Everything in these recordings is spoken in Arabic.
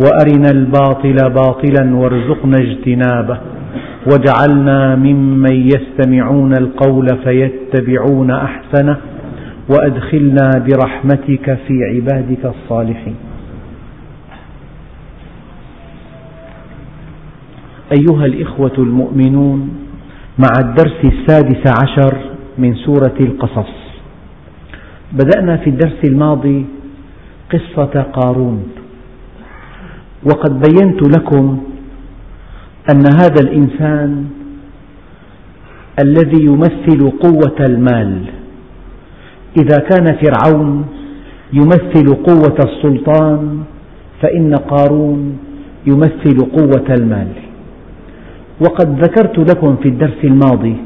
وأرنا الباطل باطلا وارزقنا اجتنابه. واجعلنا ممن يستمعون القول فيتبعون أحسنه. وأدخلنا برحمتك في عبادك الصالحين. أيها الإخوة المؤمنون مع الدرس السادس عشر من سورة القصص بدأنا في الدرس الماضي قصة قارون. وقد بينت لكم أن هذا الإنسان الذي يمثل قوة المال. إذا كان فرعون يمثل قوة السلطان فإن قارون يمثل قوة المال. وقد ذكرت لكم في الدرس الماضي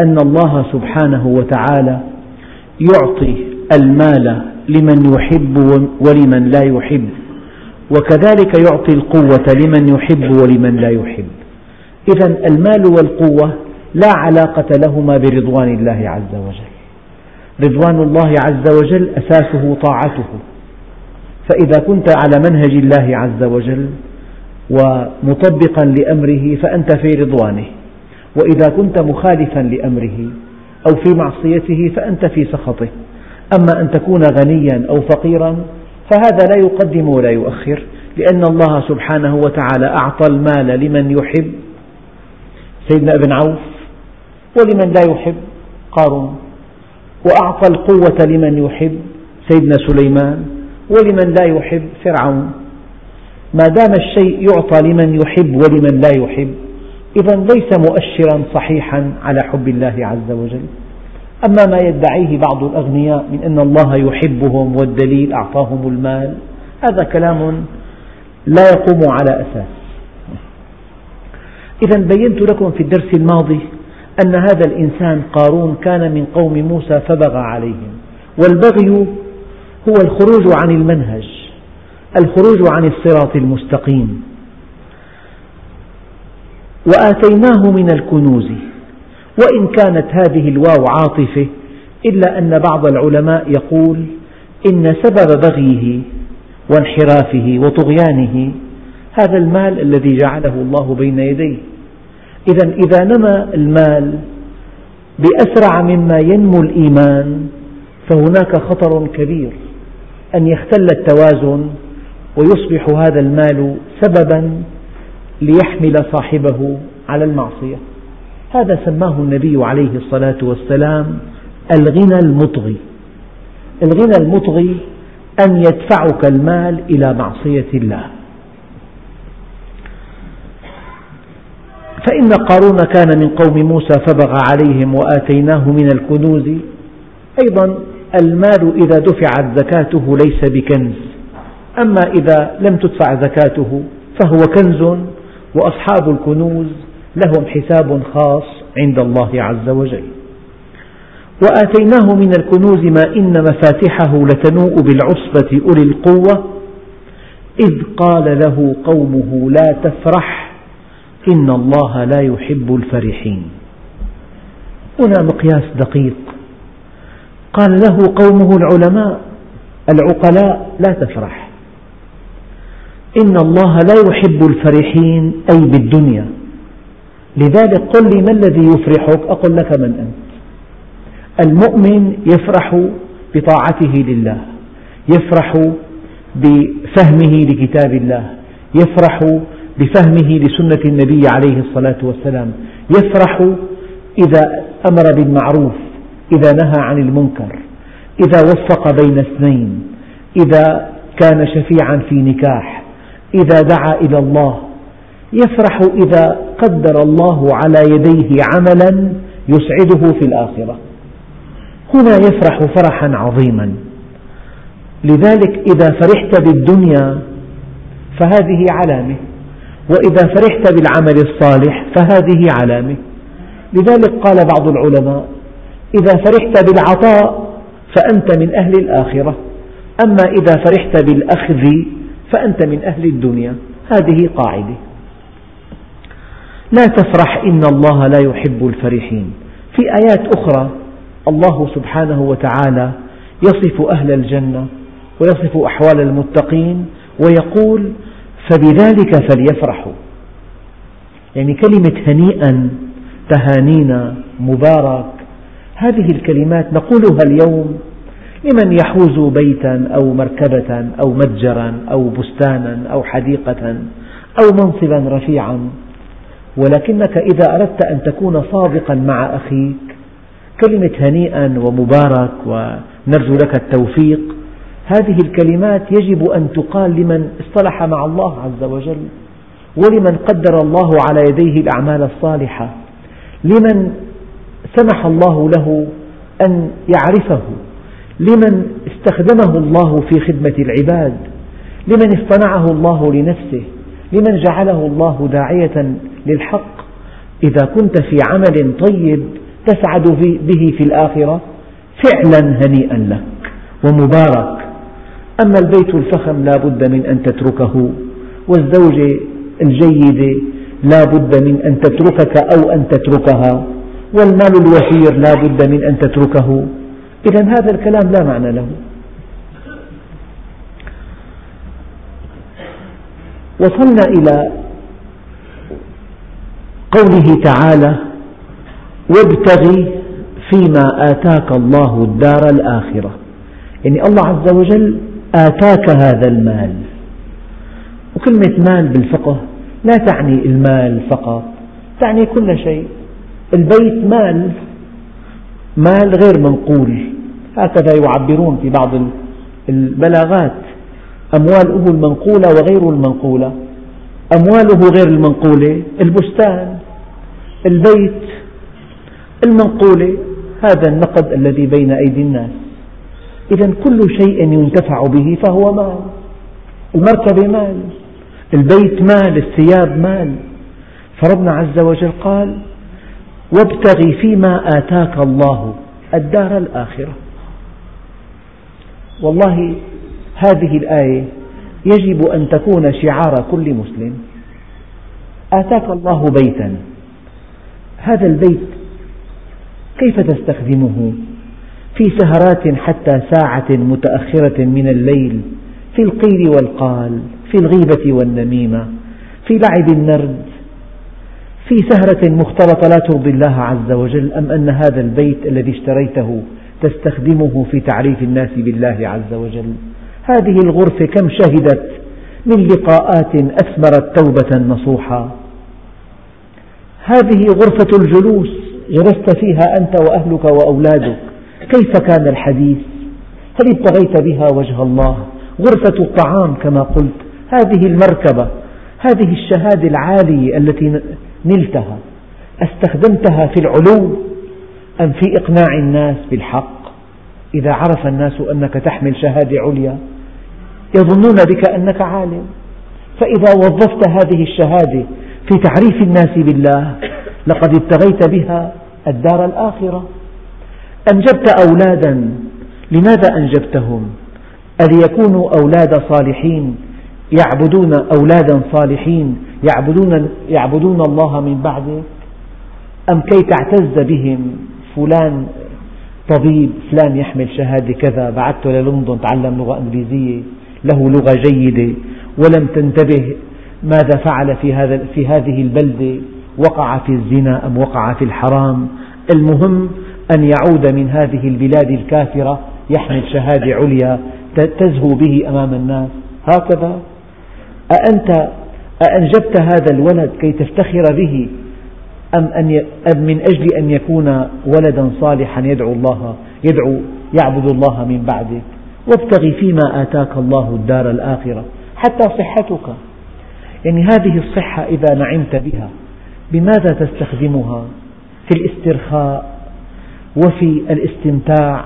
أن الله سبحانه وتعالى يعطي المال لمن يحب ولمن لا يحب. وكذلك يعطي القوة لمن يحب ولمن لا يحب. إذا المال والقوة لا علاقة لهما برضوان الله عز وجل. رضوان الله عز وجل أساسه طاعته. فإذا كنت على منهج الله عز وجل ومطبقا لأمره فأنت في رضوانه. وإذا كنت مخالفا لأمره أو في معصيته فأنت في سخطه. أما أن تكون غنيا أو فقيرا فهذا لا يقدم ولا يؤخر لأن الله سبحانه وتعالى أعطى المال لمن يحب. سيدنا ابن عوف ولمن لا يحب؟ قارون. وأعطى القوة لمن يحب؟ سيدنا سليمان. ولمن لا يحب؟ فرعون. ما دام الشيء يعطى لمن يحب ولمن لا يحب إذا ليس مؤشرا صحيحا على حب الله عز وجل. أما ما يدعيه بعض الأغنياء من أن الله يحبهم والدليل أعطاهم المال هذا كلام لا يقوم على أساس. إذا بينت لكم في الدرس الماضي أن هذا الإنسان قارون كان من قوم موسى فبغى عليهم والبغي هو الخروج عن المنهج الخروج عن الصراط المستقيم. وآتيناه من الكنوز وإن كانت هذه الواو عاطفة إلا أن بعض العلماء يقول إن سبب بغيه وانحرافه وطغيانه هذا المال الذي جعله الله بين يديه. إذا إذا نمى المال بأسرع مما ينمو الإيمان فهناك خطر كبير أن يختل التوازن ويصبح هذا المال سببا ليحمل صاحبه على المعصية. هذا سماه النبي عليه الصلاة والسلام الغنى المطغي. الغنى المطغي أن يدفعك المال إلى معصية الله. فإن قارون كان من قوم موسى فبغى عليهم وآتيناه من الكنوز. أيضا المال إذا دفعت زكاته ليس بكنز. أما إذا لم تدفع زكاته فهو كنز وأصحاب الكنوز لهم حساب خاص عند الله عز وجل. وآتيناه من الكنوز ما إن مفاتحه لتنوء بالعصبة أولي القوة إذ قال له قومه لا تفرح إن الله لا يحب الفرحين. هنا مقياس دقيق. قال له قومه العلماء العقلاء لا تفرح. إن الله لا يحب الفرحين أي بالدنيا. لذلك قل لي ما الذي يفرحك؟ أقول لك من أنت. المؤمن يفرح بطاعته لله يفرح بفهمه لكتاب الله يفرح بفهمه لسنة النبي عليه الصلاة والسلام يفرح إذا أمر بالمعروف إذا نهى عن المنكر إذا وفق بين اثنين إذا كان شفيعا في نكاح إذا دعا إلى الله. يفرح إذا قدر الله على يديه عملا يسعده في الآخرة. هنا يفرح فرحا عظيما. لذلك إذا فرحت بالدنيا فهذه علامة وإذا فرحت بالعمل الصالح فهذه علامة. لذلك قال بعض العلماء إذا فرحت بالعطاء فأنت من أهل الآخرة. أما إذا فرحت بالأخذ فأنت من أهل الدنيا. هذه قاعدة. لا تفرح إن الله لا يحب الفرحين. في آيات أخرى الله سبحانه وتعالى يصف أهل الجنة ويصف أحوال المتقين ويقول فبذلك فليفرحوا. يعني كلمة هنيئا تهانينا مبارك هذه الكلمات نقولها اليوم لمن يحوز بيتا أو مركبة أو متجرا أو بستانا أو حديقة أو منصبا رفيعا. ولكنك إذا أردت أن تكون صادقا مع أخيك كلمة هنيئا ومبارك ونرجو لك التوفيق هذه الكلمات يجب أن تقال لمن اصطلح مع الله عز وجل ولمن قدر الله على يديه الأعمال الصالحة لمن سمح الله له أن يعرفه لمن استخدمه الله في خدمة العباد لمن اصطنعه الله لنفسه لمن جعله الله داعية للحق. إذا كنت في عمل طيب تسعد به في الآخرة فعلا هنيئا لك ومبارك. أما البيت الفخم لا بد من أن تتركه والزوجة الجيدة لا بد من أن تتركك أو أن تتركها والمال الوفير لا بد من أن تتركه. إذا هذا الكلام لا معنى له. وصلنا إلى قوله تعالى وابتغ فيما آتاك الله الدار الآخرة. يعني الله عز وجل آتاك هذا المال. وكلمة مال بالفقه لا تعني المال فقط تعني كل شيء. البيت مال مال غير منقول. هكذا يعبرون في بعض البلاغات. أمواله المنقولة وغير المنقولة. أمواله غير المنقولة البستان البيت المنقولة. هذا النقد الذي بين أيدي الناس. إذا كل شيء ينتفع به فهو مال. المركبة مال. البيت مال الثياب مال. فربنا عز وجل قال وابتغ فيما آتاك الله الدار الآخرة. والله هذه الآية يجب أن تكون شعار كل مسلم. آتاك الله بيتا. هذا البيت كيف تستخدمه؟ في سهرات حتى ساعة متأخرة من الليل في القيل والقال في الغيبة والنميمة في لعب النرد في سهرة مختلطة لا ترضي الله عز وجل أم أن هذا البيت الذي اشتريته تستخدمه في تعريف الناس بالله عز وجل؟ هذه الغرفة كم شهدت؟ من لقاءات أثمرت توبة نصوحا. هذه غرفة الجلوس جلست فيها أنت وأهلك وأولادك. كيف كان الحديث؟ هل ابتغيت بها وجه الله؟ غرفة الطعام كما قلت هذه المركبة هذه الشهادة العالية التي نلتها. أستخدمتها في العلو أم في إقناع الناس بالحق؟ إذا عرف الناس أنك تحمل شهادة عليا يظنون بك أنك عالم. فإذا وظفت هذه الشهادة في تعريف الناس بالله لقد ابتغيت بها الدار الآخرة. أنجبت أولادا لماذا أنجبتهم؟ أليكونوا أولاد صالحين يعبدون أولادا صالحين يعبدون, يعبدون الله من بعدك أم كي تعتز بهم؟ فلان طبيب فلان يحمل شهادة كذا بعثته للندن تعلم لغة إنجليزية. له لغة جيدة ولم تنتبه ماذا فعل في, هذا في هذه البلدة وقع في الزنا أم وقع في الحرام. المهم أن يعود من هذه البلاد الكافرة يحمل شهادة عليا تزهو به أمام الناس. هكذا. أأنت أأنجبت هذا الولد كي تفتخر به أم, أن أم من أجل أن يكون ولدا صالحا يدعو الله يدعو يعبد الله من بعدك وابتغ فيما آتاك الله الدار الآخرة حتى صحتك. يعني هذه الصحة إذا نعمت بها بماذا تستخدمها؟ في الاسترخاء وفي الاستمتاع؟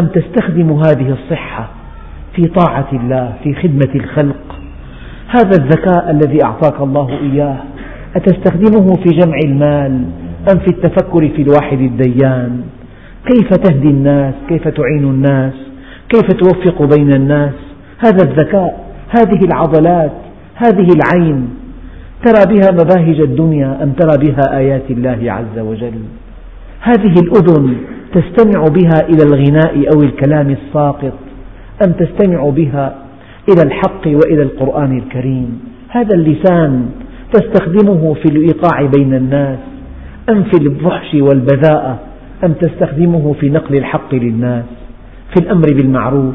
أم تستخدم هذه الصحة في طاعة الله في خدمة الخلق؟ هذا الذكاء الذي أعطاك الله إياه أتستخدمه في جمع المال أم في التفكر في الواحد الديان؟ كيف تهدي الناس؟ كيف تعين الناس؟ كيف توفق بين الناس؟ هذا الذكاء هذه العضلات هذه العين. ترى بها مباهج الدنيا أم ترى بها آيات الله عز وجل؟ هذه الأذن تستمع بها إلى الغناء أو الكلام الساقط أم تستمع بها إلى الحق وإلى القرآن الكريم؟ هذا اللسان تستخدمه في الإيقاع بين الناس أم في الفحش والبذاءة؟ أم تستخدمه في نقل الحق للناس؟ في الأمر بالمعروف.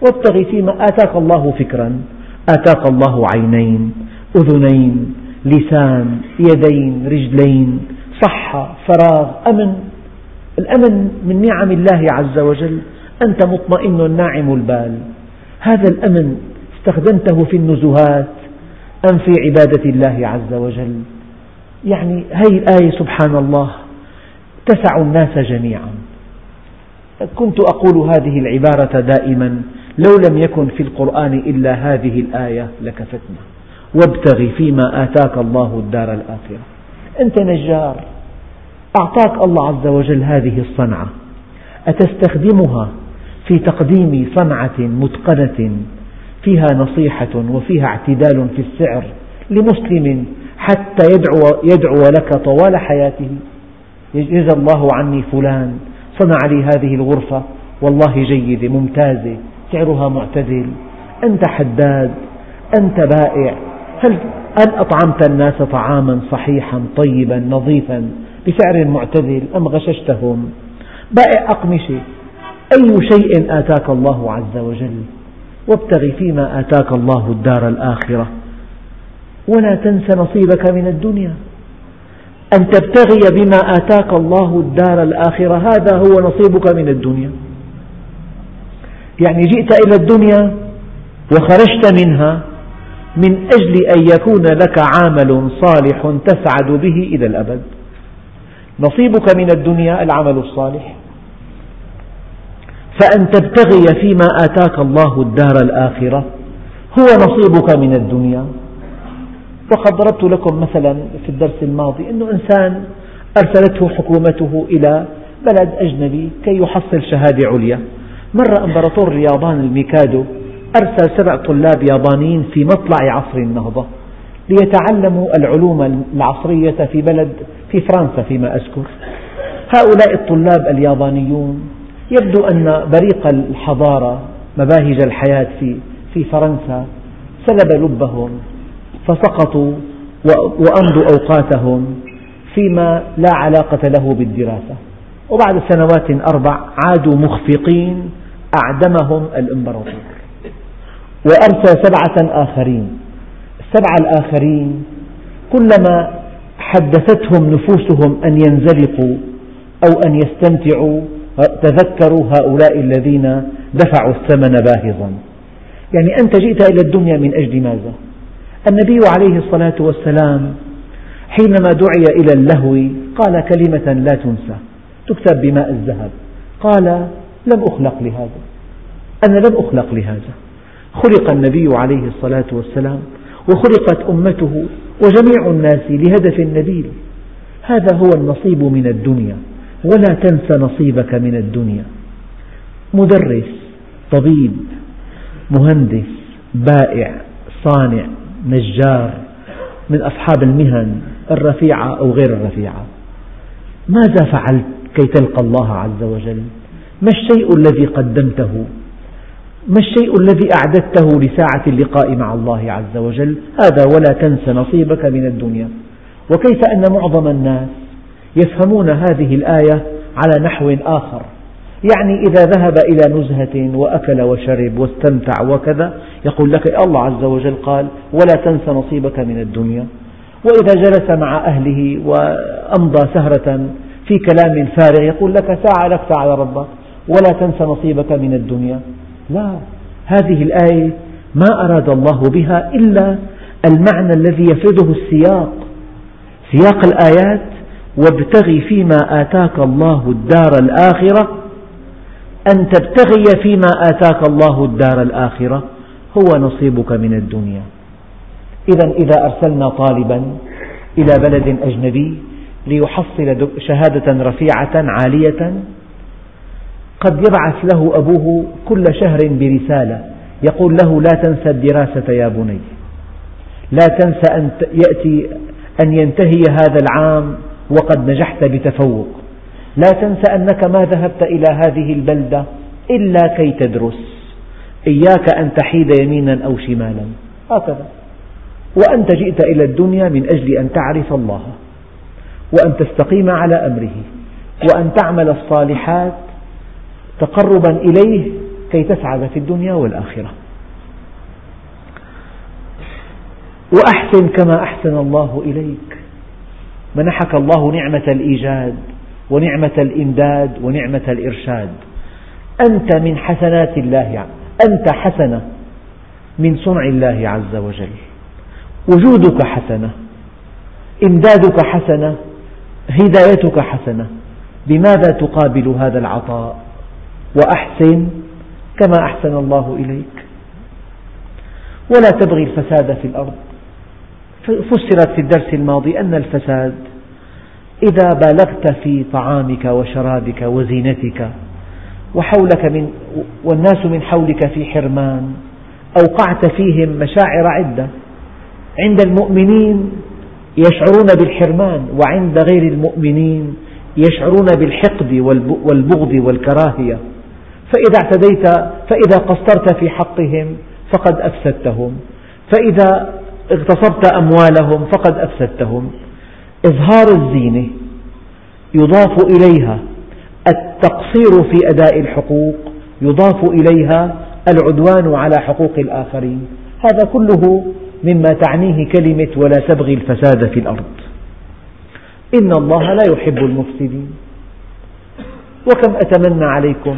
وابتغ فيما آتاك الله فكرا. آتاك الله عينين أذنين لسان يدين رجلين صحة فراغ أمن. الأمن من نعم الله عز وجل أنت مطمئن ناعم البال. هذا الأمن استخدمته في النزهات أم في عبادة الله عز وجل. يعني هذه الآية سبحان الله تسع الناس جميعا. كنت أقول هذه العبارة دائما لو لم يكن في القرآن إلا هذه الآية لكفتنا وابتغ فيما آتاك الله الدار الآخرة. أنت نجار. أعطاك الله عز وجل هذه الصنعة. أتستخدمها في تقديم صنعة متقنة؟ فيها نصيحة وفيها اعتدال في السعر لمسلم حتى يدعو, يدعو لك طوال حياته. جزى الله عني فلان. صنع لي هذه الغرفة والله جيدة ممتازة سعرها معتدل. أنت حداد أنت بائع. هل, هل أطعمت الناس طعاما صحيحا طيبا نظيفا بسعر معتدل أم غششتهم؟ بائع أقمشة. أي شيء آتاك الله عز وجل؟ وابتغ فيما آتاك الله الدار الآخرة. ولا تنس نصيبك من الدنيا. أن تبتغي بما آتاك الله الدار الآخرة. هذا هو نصيبك من الدنيا. يعني جئت إلى الدنيا وخرجت منها من أجل أن يكون لك عمل صالح تسعد به إلى الأبد. نصيبك من الدنيا العمل الصالح. فأن تبتغي فيما آتاك الله الدار الآخرة هو نصيبك من الدنيا. وقد ضربت لكم مثلا في الدرس الماضي أنه إنسان أرسلته حكومته إلى بلد أجنبي كي يحصل شهادة عليا. مرة إمبراطور اليابان الميكادو أرسل سبع طلاب يابانيين في مطلع عصر النهضة ليتعلموا العلوم العصرية في بلد في فرنسا فيما أذكر. هؤلاء الطلاب اليابانيون يبدو أن بريق الحضارة مباهج الحياة في في فرنسا سلب لبهم. فسقطوا وأمضوا أوقاتهم فيما لا علاقة له بالدراسة. وبعد سنوات أربع عادوا مخفقين أعدمهم الإمبراطور. وأرسل سبعة آخرين. السبعة الآخرين كلما حدثتهم نفوسهم أن ينزلقوا أو أن يستمتعوا تذكروا هؤلاء الذين دفعوا الثمن باهظا. يعني أنت جئت إلى الدنيا من أجل ماذا؟ النبي عليه الصلاة والسلام حينما دعي إلى اللهو قال كلمة لا تنسى تكتب بماء الذهب. قال لم أخلق لهذا. أنا لم أخلق لهذا. خلق النبي عليه الصلاة والسلام وخلقت أمته وجميع الناس لهدف نبيل. هذا هو النصيب من الدنيا ولا تنس نصيبك من الدنيا. مدرس طبيب مهندس بائع صانع نجار من أصحاب المهن الرفيعة أو غير الرفيعة. ماذا فعلت كي تلقى الله عز وجل؟ ما الشيء الذي قدمته؟ ما الشيء الذي أعددته لساعة اللقاء مع الله عز وجل؟ هذا ولا تنس نصيبك من الدنيا. وكيف أن معظم الناس يفهمون هذه الآية على نحو آخر؟ يعني إذا ذهب إلى نزهة وأكل وشرب واستمتع وكذا يقول لك الله عز وجل قال ولا تنس نصيبك من الدنيا. وإذا جلس مع أهله وأمضى سهرة في كلام فارغ يقول لك ساعة لك على ربك. ولا تنس نصيبك من الدنيا. لا هذه الآية ما أراد الله بها إلا المعنى الذي يفرده السياق. سياق الآيات وابتغ فيما آتاك الله الدار الآخرة أن تبتغي فيما آتاك الله الدار الآخرة هو نصيبك من الدنيا. إذا إذا أرسلنا طالبا إلى بلد أجنبي ليحصل شهادة رفيعة عالية قد يبعث له أبوه كل شهر برسالة يقول له لا تنسى الدراسة يا بني. لا تنسى أن يأتي أن ينتهي هذا العام وقد نجحت بتفوق. لا تنسى أنك ما ذهبت إلى هذه البلدة إلا كي تدرس. إياك أن تحيد يمينا أو شمالا. هكذا. وأنت جئت إلى الدنيا من أجل أن تعرف الله. وأن تستقيم على أمره. وأن تعمل الصالحات تقربا إليه كي تسعد في الدنيا والآخرة. وأحسن كما أحسن الله إليك. منحك الله نعمة الإيجاد. ونعمة الإمداد ونعمة الإرشاد. أنت من حسنات الله أنت حسنة من صنع الله عز وجل. وجودك حسنة إمدادك حسنة هدايتك حسنة بماذا تقابل هذا العطاء؟ وأحسن كما أحسن الله إليك. ولا تبغي الفساد في الأرض. فسرت في الدرس الماضي أن الفساد إذا بالغت في طعامك وشرابك وزينتك وحولك من والناس من حولك في حرمان أوقعت فيهم مشاعر عدة عند المؤمنين يشعرون بالحرمان وعند غير المؤمنين يشعرون بالحقد والبغض والكراهية. فإذا اعتديت فإذا قصرت في حقهم فقد أفسدتهم فإذا اغتصبت أموالهم فقد أفسدتهم. إظهار الزينة يضاف إليها التقصير في أداء الحقوق يضاف إليها العدوان على حقوق الآخرين. هذا كله مما تعنيه كلمة ولا تبغي الفساد في الأرض إن الله لا يحب المفسدين. وكم أتمنى عليكم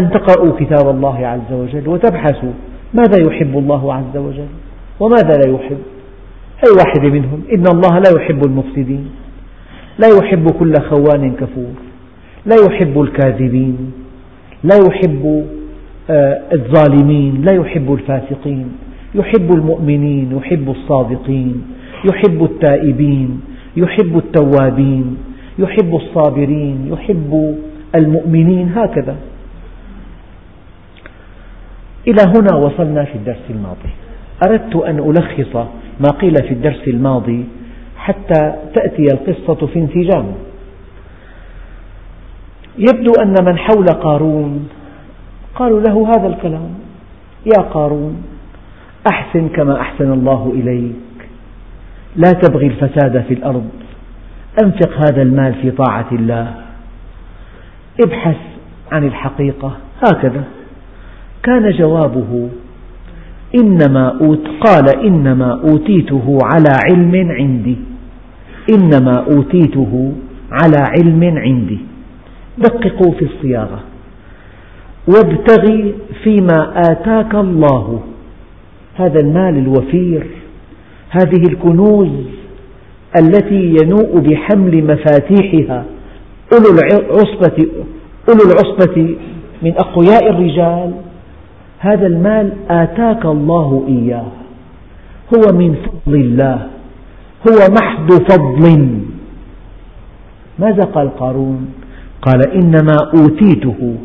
أن تقرأوا كتاب الله عز وجل وتبحثوا ماذا يحب الله عز وجل وماذا لا يحب. أي واحد منهم. إن الله لا يحب المفسدين. لا يحب كل خوان كفور. لا يحب الكاذبين. لا يحب آه، الظالمين. لا يحب الفاسقين. يحب المؤمنين. يحب الصادقين. يحب التائبين. يحب التوابين. يحب الصابرين. يحب المؤمنين. هكذا. إلى هنا وصلنا في الدرس الماضي. أردت أن ألخص ما قيل في الدرس الماضي حتى تأتي القصة في انسجام. يبدو أن من حول قارون قالوا له هذا الكلام يا قارون أحسن كما أحسن الله إليك. لا تبغي الفساد في الأرض أنفق هذا المال في طاعة الله. ابحث عن الحقيقة. هكذا كان جوابه إنما أوت قال إنما أوتيته على علم عندي. إنما أوتيته على علم عندي. دققوا في الصياغة. وابتغي فيما آتاك الله. هذا المال الوفير. هذه الكنوز التي ينوء بحمل مفاتيحها. أولو العصبة, أولو العصبة من أقوياء الرجال. هذا المال آتاك الله إياه. هو من فضل الله. هو محض فضل. ماذا قال قارون؟ قال إنما أوتيته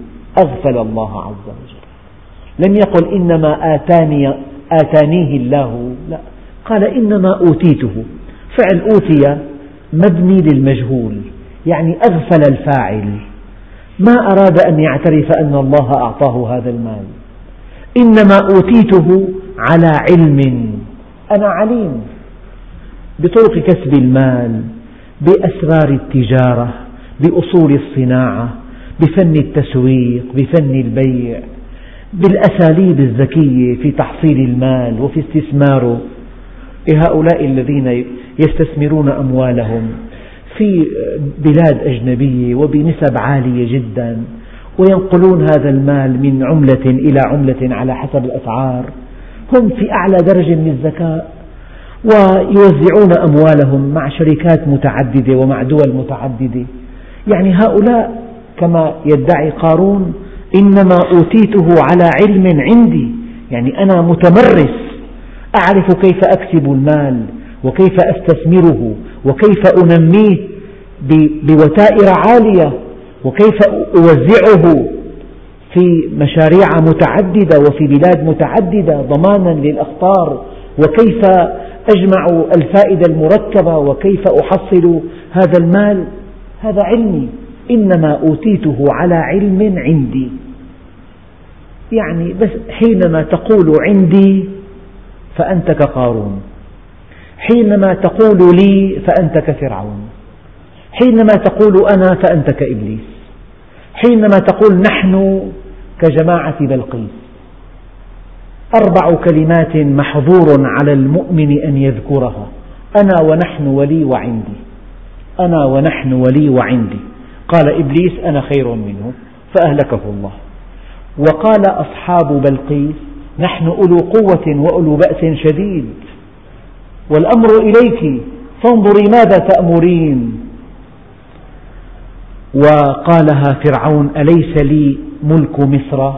أغفل الله عز وجل. لم يقل إنما آتاني آتانيه الله. لا. قال إنما أوتيته. فعل أوتي مبني للمجهول يعني أغفل الفاعل. ما أراد أن يعترف أن الله أعطاه هذا المال. إنما أوتيته على علم. أنا عليم بطرق كسب المال بأسرار التجارة بأصول الصناعة بفن التسويق بفن البيع بالأساليب الذكية في تحصيل المال وفي استثماره هؤلاء الذين يستثمرون أموالهم في بلاد أجنبية وبنسب عالية جدا. وينقلون هذا المال من عملة إلى عملة على حسب الأسعار. هم في أعلى درجة من الذكاء ويوزعون أموالهم مع شركات متعددة ومع دول متعددة. يعني هؤلاء كما يدعي قارون إنما أوتيته على علم عندي. يعني أنا متمرس أعرف كيف أكسب المال وكيف أستثمره وكيف أنميه بوتائر عالية وكيف أوزعه في مشاريع متعددة وفي بلاد متعددة ضمانا للأخطار وكيف أجمع الفائدة المركبة وكيف أحصل هذا المال؟ هذا علمي. إنما أوتيته على علم عندي. يعني بس حينما تقول عندي فأنت كقارون حينما تقول لي فأنت كفرعون حينما تقول أنا فأنت كإبليس حينما تقول نحن كجماعة بلقيس. أربع كلمات محظور على المؤمن أن يذكرها. أنا ونحن ولي وعندي. أنا ونحن ولي وعندي. قال إبليس أنا خير منه فأهلكه الله. وقال أصحاب بلقيس نحن أولو قوة وأولو بأس شديد. والأمر إليك فانظري ماذا تأمرين. وقالها فرعون أليس لي ملك مصر؟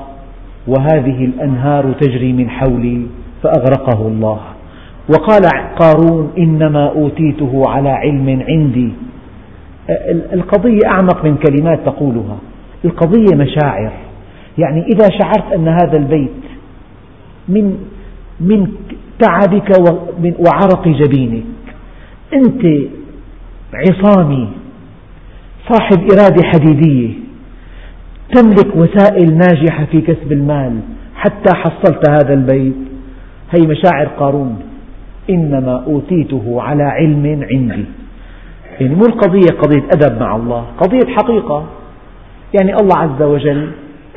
وهذه الأنهار تجري من حولي فأغرقه الله. وقال قارون إنما أوتيته على علم عندي. القضية أعمق من كلمات تقولها. القضية مشاعر. يعني إذا شعرت أن هذا البيت من من تعبك وعرق جبينك. أنت عصامي. صاحب إرادة حديدية. تملك وسائل ناجحة في كسب المال حتى حصلت هذا البيت. هي مشاعر قارون. إنما أوتيته على علم عندي. يعني مو القضية قضية أدب مع الله قضية حقيقة. يعني الله عز وجل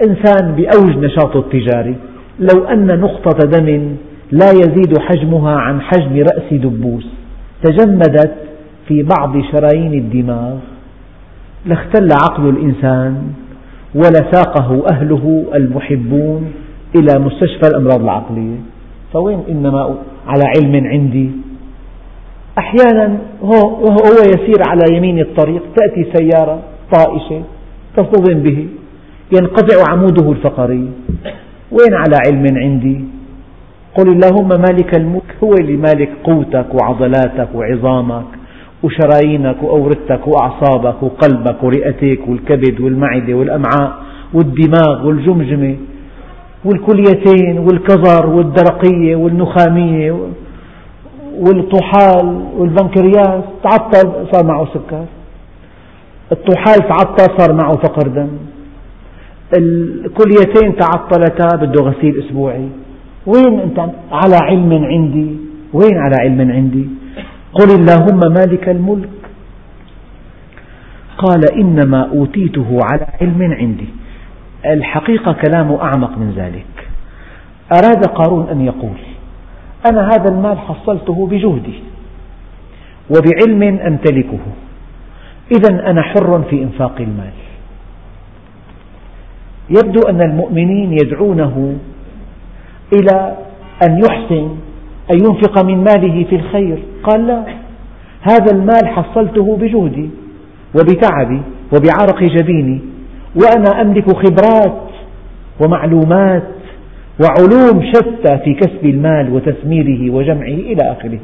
إنسان بأوج نشاطه التجاري. لو أن نقطة دم لا يزيد حجمها عن حجم رأس دبوس تجمدت في بعض شرايين الدماغ. لاختل عقل الإنسان ولساقه أهله المحبون إلى مستشفى الأمراض العقلية. فوين إنما على علم عندي؟ أحيانا هو يسير على يمين الطريق تأتي سيارة طائشة تصطدم به ينقطع عموده الفقري. وين على علم عندي؟ قل اللهم مالك الملك هو اللي مالك قوتك وعضلاتك وعظامك. وشرايينك وأوردتك وأعصابك وقلبك ورئتك والكبد والمعدة والأمعاء والدماغ والجمجمة والكليتين والكظر والدرقية والنخامية والطحال والبنكرياس. تعطل صار معه سكر. الطحال تعطل صار معه فقر دم. الكليتين تعطلتا بده غسيل أسبوعي. وين أنت؟ على علم عندي. وين على علم عندي؟ قل اللهم مالك الملك. قال إنما أوتيته على علم عندي. الحقيقة كلامه أعمق من ذلك. أراد قارون أن يقول أنا هذا المال حصلته بجهدي وبعلم أمتلكه إذا أنا حر في إنفاق المال. يبدو أن المؤمنين يدعونه إلى أن يحسن أن ينفق من ماله في الخير. قال لا هذا المال حصلته بجهدي وبتعبي وبعرق جبيني وأنا أملك خبرات ومعلومات وعلوم شتى في كسب المال وتثميره وجمعه إلى آخره.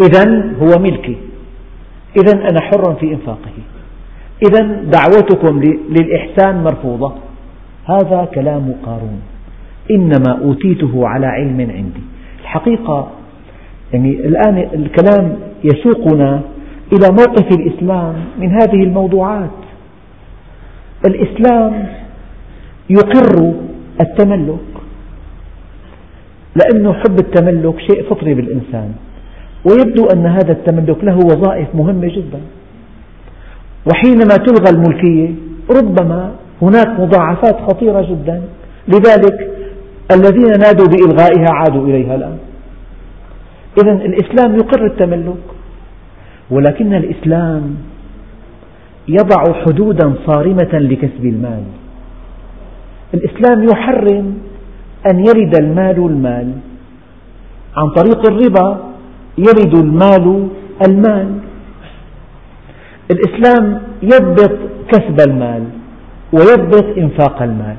إذا هو ملكي. إذا أنا حر في إنفاقه. إذا دعوتكم للإحسان مرفوضة. هذا كلام قارون. إنما أوتيته على علم عندي. الحقيقة يعني الآن الكلام يسوقنا إلى موقف الإسلام من هذه الموضوعات. الإسلام يقر التملك لأن حب التملك شيء فطري بالإنسان ويبدو أن هذا التملك له وظائف مهمة جدا. وحينما تلغى الملكية ربما هناك مضاعفات خطيرة جدا. لذلك الذين نادوا بإلغائها عادوا إليها الآن. إذا الإسلام يقر التملك ولكن الإسلام يضع حدودا صارمة لكسب المال. الإسلام يحرم أن يرد المال المال. عن طريق الربا يرد المال المال. الإسلام يضبط كسب المال ويضبط إنفاق المال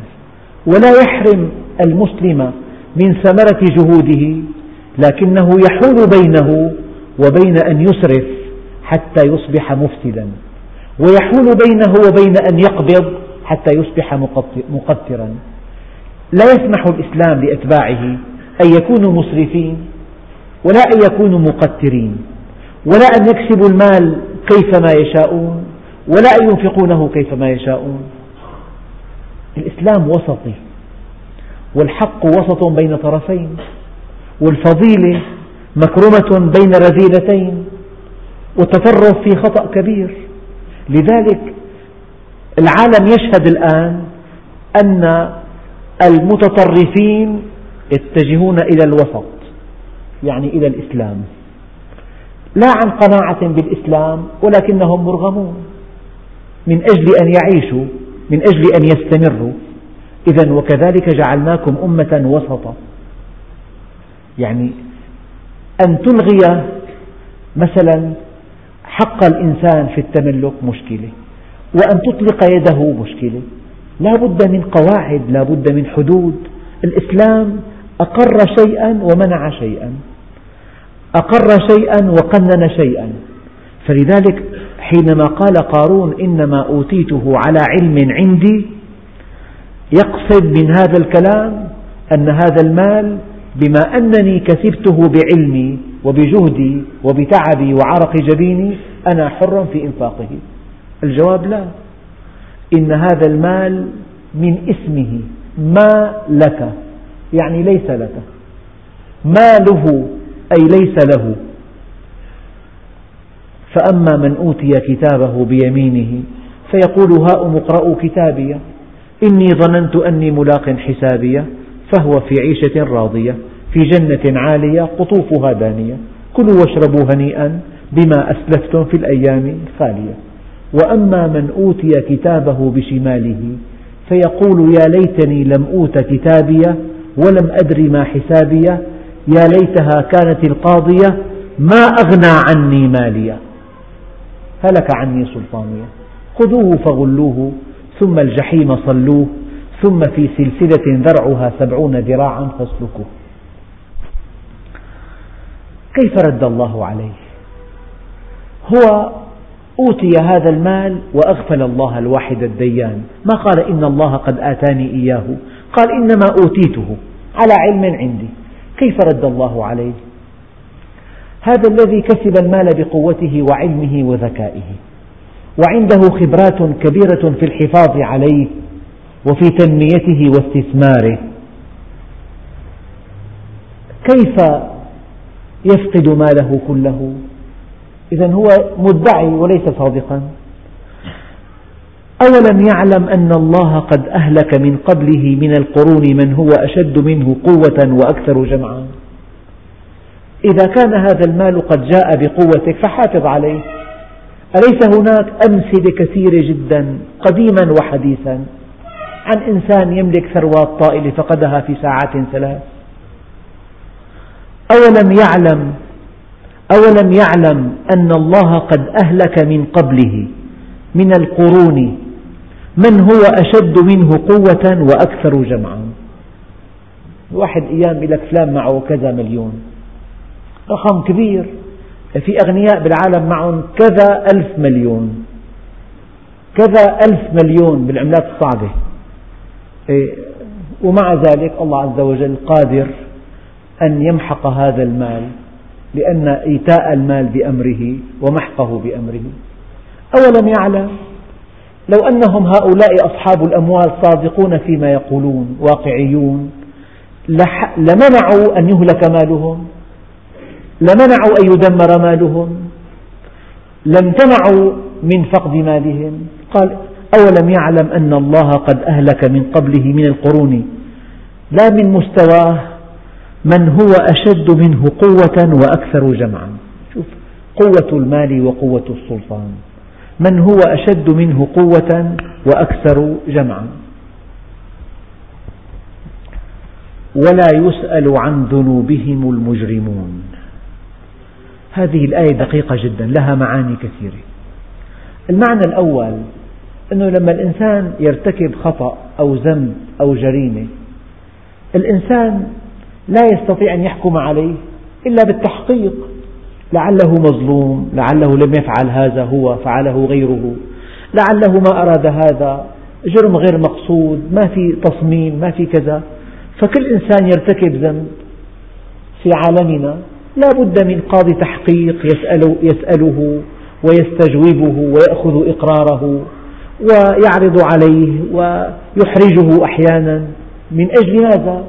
ولا يحرم المسلم من ثمرة جهوده لكنه يحول بينه وبين أن يسرف حتى يصبح مفسدا ويحول بينه وبين أن يقبض حتى يصبح مقترا لا يسمح الإسلام لأتباعه أن يكونوا مسرفين ولا أن يكونوا مقترين ولا أن يكسبوا المال كيفما يشاءون ولا أن ينفقونه كيفما يشاءون. الإسلام وسطي والحق وسط بين طرفين والفضيلة مكرمة بين رذيلتين والتطرف في خطأ كبير. لذلك العالم يشهد الآن أن المتطرفين يتجهون إلى الوسط يعني إلى الإسلام. لا عن قناعة بالإسلام ولكنهم مرغمون. من أجل أن يعيشوا من أجل أن يستمروا. إذا وكذلك جعلناكم أمة وسطا. يعني أن تلغي مثلا حق الإنسان في التملك مشكلة وأن تطلق يده مشكلة. لا بد من قواعد لا بد من حدود. الإسلام أقر شيئا ومنع شيئا. أقر شيئا وقنن شيئا. فلذلك حينما قال قارون إنما أوتيته على علم عندي يقصد من هذا الكلام أن هذا المال بما أنني كسبته بعلمي وبجهدي وبتعبي وعرق جبيني أنا حر في إنفاقه. الجواب لا. إن هذا المال من اسمه ما لك يعني ليس لك. ماله أي ليس له. فأما من أوتي كتابه بيمينه فيقول هاؤم اقرءوا كتابي. إني ظننت أني ملاق حسابي فهو في عيشة راضية في جنة عالية قطوفها دانية كلوا واشربوا هنيئا بما أسلفتم في الأيام الخالية. وأما من أوتي كتابه بشماله فيقول يا ليتني لم أوت كتابي ولم أدر ما حسابي يا ليتها كانت القاضية ما أغنى عني مالية. هلك عني سلطانية. خذوه فغلوه ثم الجحيم صلوه ثم في سلسلة ذرعها سبعون ذراعا فاسلكوه. كيف رد الله عليه؟ هو أوتي هذا المال وأغفل الله الواحد الديان. ما قال إن الله قد آتاني إياه؟ قال إنما أوتيته على علم عندي. كيف رد الله عليه؟ هذا الذي كسب المال بقوته وعلمه وذكائه. وعنده خبرات كبيرة في الحفاظ عليه وفي تنميته واستثماره. كيف يفقد ماله كله؟ إذا هو مدعي وليس صادقا. أولم يعلم أن الله قد أهلك من قبله من القرون من هو أشد منه قوة وأكثر جمعا. إذا كان هذا المال قد جاء بقوتك فحافظ عليه. أليس هناك أمثلة كثيرة جدا قديما وحديثا؟ عن إنسان يملك ثروات طائلة فقدها في ساعات ثلاث. أولم يعلم أولم يعلم أن الله قد أهلك من قبله من القرون من هو أشد منه قوة وأكثر جمعا. واحد أيام لك فلان معه كذا مليون. رقم كبير. في أغنياء بالعالم معهم كذا ألف مليون. كذا ألف مليون بالعملات الصعبة. إيه، ومع ذلك الله عز وجل قادر أن يمحق هذا المال لأن إيتاء المال بأمره ومحقه بأمره. أولم يعلم؟ لو أنهم هؤلاء أصحاب الأموال صادقون فيما يقولون واقعيون لمنعوا أن يهلك مالهم. لمنعوا أن يدمر مالهم لامتنعوا من فقد مالهم. قال أولم يعلم أن الله قد أهلك من قبله من القرون؟ لا من مستواه من هو أشد منه قوة وأكثر جمعا. شوف قوة المال وقوة السلطان. من هو أشد منه قوة وأكثر جمعا؟ ولا يسأل عن ذنوبهم المجرمون. هذه الآية دقيقة جدا لها معاني كثيرة. المعنى الأول أنه لما الإنسان يرتكب خطأ أو ذنب أو جريمة الإنسان لا يستطيع أن يحكم عليه إلا بالتحقيق. لعله مظلوم لعله لم يفعل هذا هو فعله غيره. لعله ما أراد هذا جرم غير مقصود ما في تصميم ما في كذا. فكل إنسان يرتكب ذنب في عالمنا لا بد من قاضي تحقيق يسأله, يسأله ويستجوبه ويأخذ إقراره ويعرض عليه ويحرجه أحيانا. من أجل ماذا؟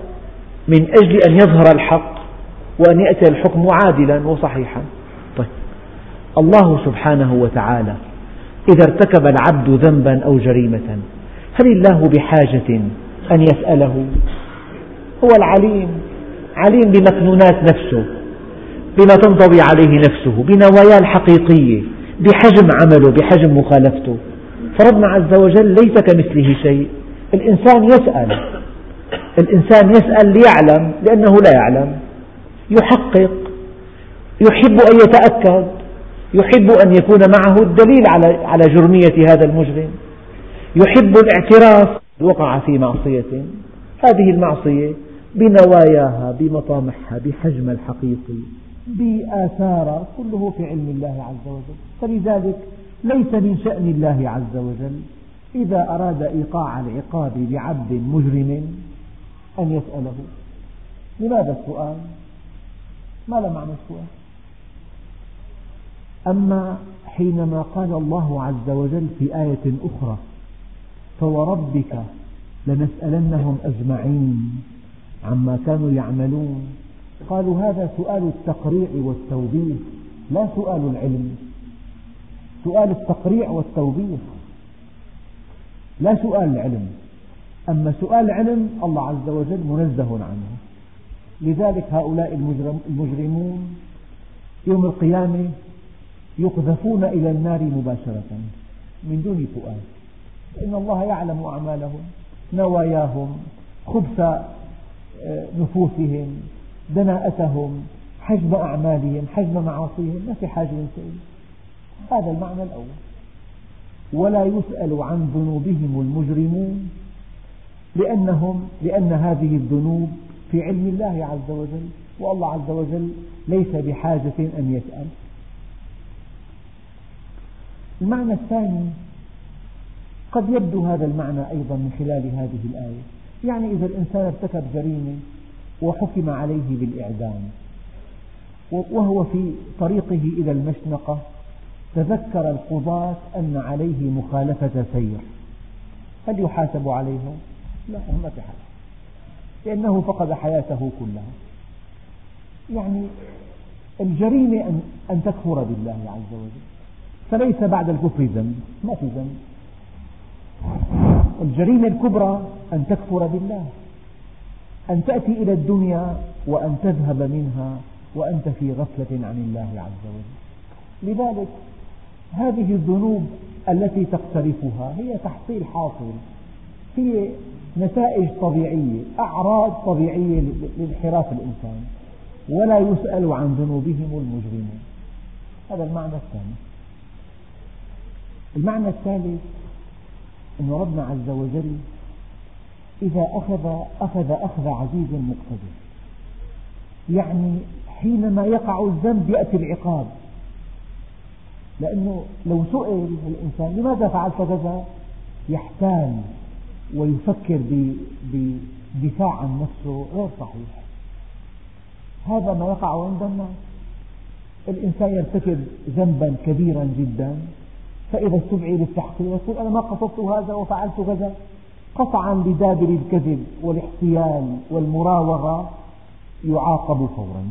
من أجل أن يظهر الحق وأن يأتي الحكم عادلا وصحيحا. طيب. الله سبحانه وتعالى إذا ارتكب العبد ذنبا أو جريمة هل الله بحاجة أن يسأله؟ هو العليم عليم بمكنونات نفسه. بما تنطوي عليه نفسه بنواياه الحقيقية بحجم عمله بحجم مخالفته. فربنا عز وجل ليس كمثله شيء. الإنسان يسأل. الإنسان يسأل ليعلم لأنه لا يعلم. يحقق. يحب أن يتأكد. يحب أن يكون معه الدليل على جرمية هذا المجرم. يحب الاعتراف. وقع في معصية. هذه المعصية بنواياها بمطامحها بحجمها الحقيقي. بآثارها كله في علم الله عز وجل. فلذلك ليس من شأن الله عز وجل إذا أراد إيقاع العقاب بعبد مجرم أن يسأله لماذا السؤال؟ ما له معنى السؤال؟ أما حينما قال الله عز وجل في آية أخرى فوربك لنسألنهم أجمعين عما كانوا يعملون. قالوا هذا سؤال التقريع والتوبيخ لا سؤال العلم. سؤال التقريع والتوبيخ لا سؤال العلم. أما سؤال العلم الله عز وجل منزه عنه. لذلك هؤلاء المجرمون يوم القيامة يقذفون إلى النار مباشرة من دون سؤال إن الله يعلم أعمالهم نواياهم خبث آه، نفوسهم. دناءتهم حجم أعمالهم حجم معاصيهم ما في حاجة ينسأل هذا المعنى الأول. ولا يسأل عن ذنوبهم المجرمون لأنهم لأن هذه الذنوب في علم الله عز وجل والله عز وجل ليس بحاجة أن يسأل. المعنى الثاني قد يبدو هذا المعنى أيضا من خلال هذه الآية. يعني إذا الإنسان ارتكب جريمة وحكم عليه بالإعدام. وهو في طريقه إلى المشنقة تذكر القضاة أن عليه مخالفة سير. هل يحاسب عليها؟ لا ما في حال. لأنه فقد حياته كلها. يعني الجريمة أن تكفر بالله عز وجل. فليس بعد الكفر ذنب ما في ذنب. الجريمة الكبرى أن تكفر بالله. أن تأتي إلى الدنيا وأن تذهب منها وأنت في غفلة عن الله عز وجل. لذلك هذه الذنوب التي تقترفها هي تحصيل حاصل هي نتائج طبيعية أعراض طبيعية لانحراف الإنسان ولا يسأل عن ذنوبهم المجرمون هذا المعنى الثاني. المعنى الثالث أن ربنا عز وجل إذا أخذ أخذ أخذ عزيز مقتدر يعني حينما يقع الذنب يأتي العقاب. لأنه لو سئل الإنسان لماذا فعلت كذا؟ يحتال ويفكر بدفاع عن نفسه غير صحيح. هذا ما يقع عند الناس الإنسان يرتكب ذنبا كبيرا جدا. فإذا استدعي للتحقيق يقول أنا ما قصدت هذا وفعلت كذا. قطعا لدابر الكذب والاحتيال والمراوغة يعاقب فورا.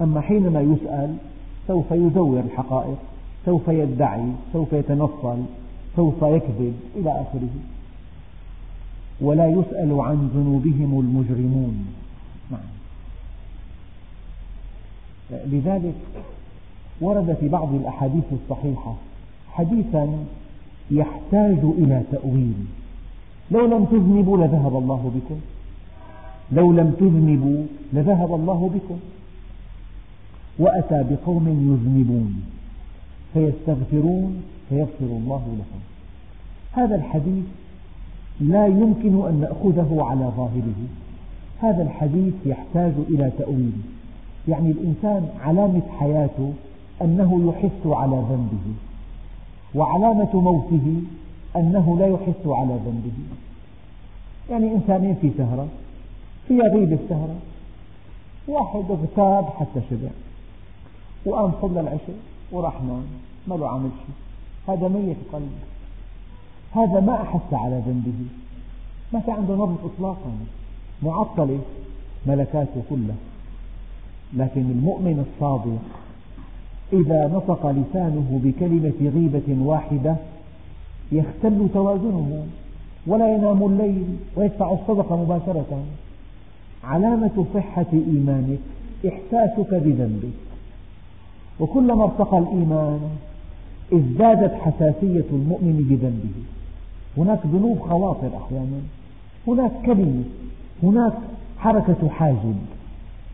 أما حينما يسأل سوف يزور الحقائق سوف يدعي سوف يتنصل سوف يكذب إلى آخره. ولا يسأل عن ذنوبهم المجرمون. نعم. لذلك ورد في بعض الأحاديث الصحيحة حديثا يحتاج إلى تأويل. لو لم تذنبوا لذهب الله بكم. لو لم تذنبوا لذهب الله بكم. وأتى بقوم يذنبون فيستغفرون فيغفر الله لهم. هذا الحديث لا يمكن أن نأخذه على ظاهره. هذا الحديث يحتاج إلى تأويل. يعني الإنسان علامة حياته أنه يحس على ذنبه. وعلامة موته أنه لا يحس على ذنبه. يعني إنسانين في سهرة فيها غيبة السهرة واحد اغتاب حتى شبع وقام صلى العشاء وراح نام ما له عمل شيء. هذا ميت قلب هذا ما أحس على ذنبه. ما في عنده نبض إطلاقا. معطلة ملكاته كلها. لكن المؤمن الصادق إذا نطق لسانه بكلمة غيبة واحدة يختل توازنه ولا ينام الليل ويدفع الصدقة مباشرة. علامة صحة إيمانك إحساسك بذنبك. وكلما ارتقى الإيمان ازدادت حساسية المؤمن بذنبه. هناك ذنوب خواطر أحيانا هناك كلمة هناك حركة حاجب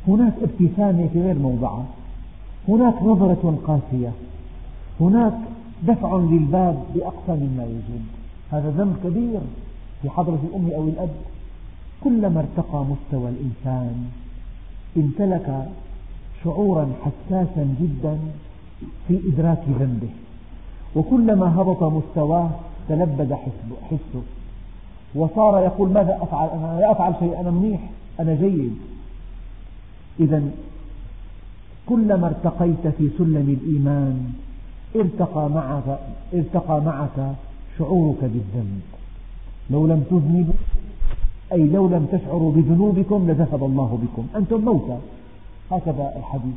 هناك ابتسامة في غير موضعها. هناك نظرة قاسية. هناك دفع للباب بأقصى مما يجب هذا ذنب كبير في حضرة الأم أو الأب. كلما ارتقى مستوى الإنسان امتلك شعورا حساسا جدا في إدراك ذنبه. وكلما هبط مستواه تلبد حسه. وصار يقول ماذا أفعل؟ أنا لا أفعل شيء أنا منيح أنا جيد. إذا كلما ارتقيت في سلم الإيمان ارتقى معك, ارتقى معك شعورك بالذنب. لو لم تذنبوا أي لو لم تشعروا بذنوبكم لذهب الله بكم. أنتم موتى. هكذا الحديث.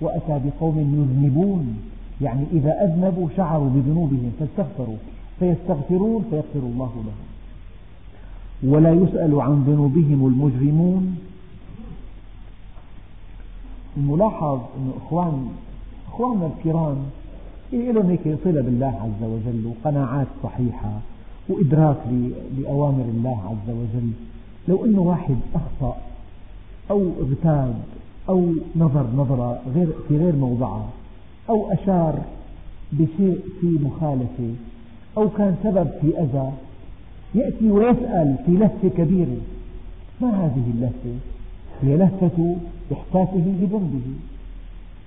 وأتى بقوم يذنبون. يعني إذا أذنبوا شعروا بذنوبهم فاستغفروا. فيستغفرون فيغفر الله لهم. ولا يسأل عن ذنوبهم المجرمون. الملاحظ أن إخوان إخواننا الكرام لهم هيك صلة بالله عز وجل وقناعات صحيحة وإدراك لأوامر الله عز وجل لو أنه واحد أخطأ أو اغتاب أو نظر نظرة غير في غير موضعها أو أشار بشيء في مخالفة أو كان سبب في أذى يأتي ويسأل في لهفة كبيرة ما هذه اللهفة؟ هي لهفة إحساسه بذنبه.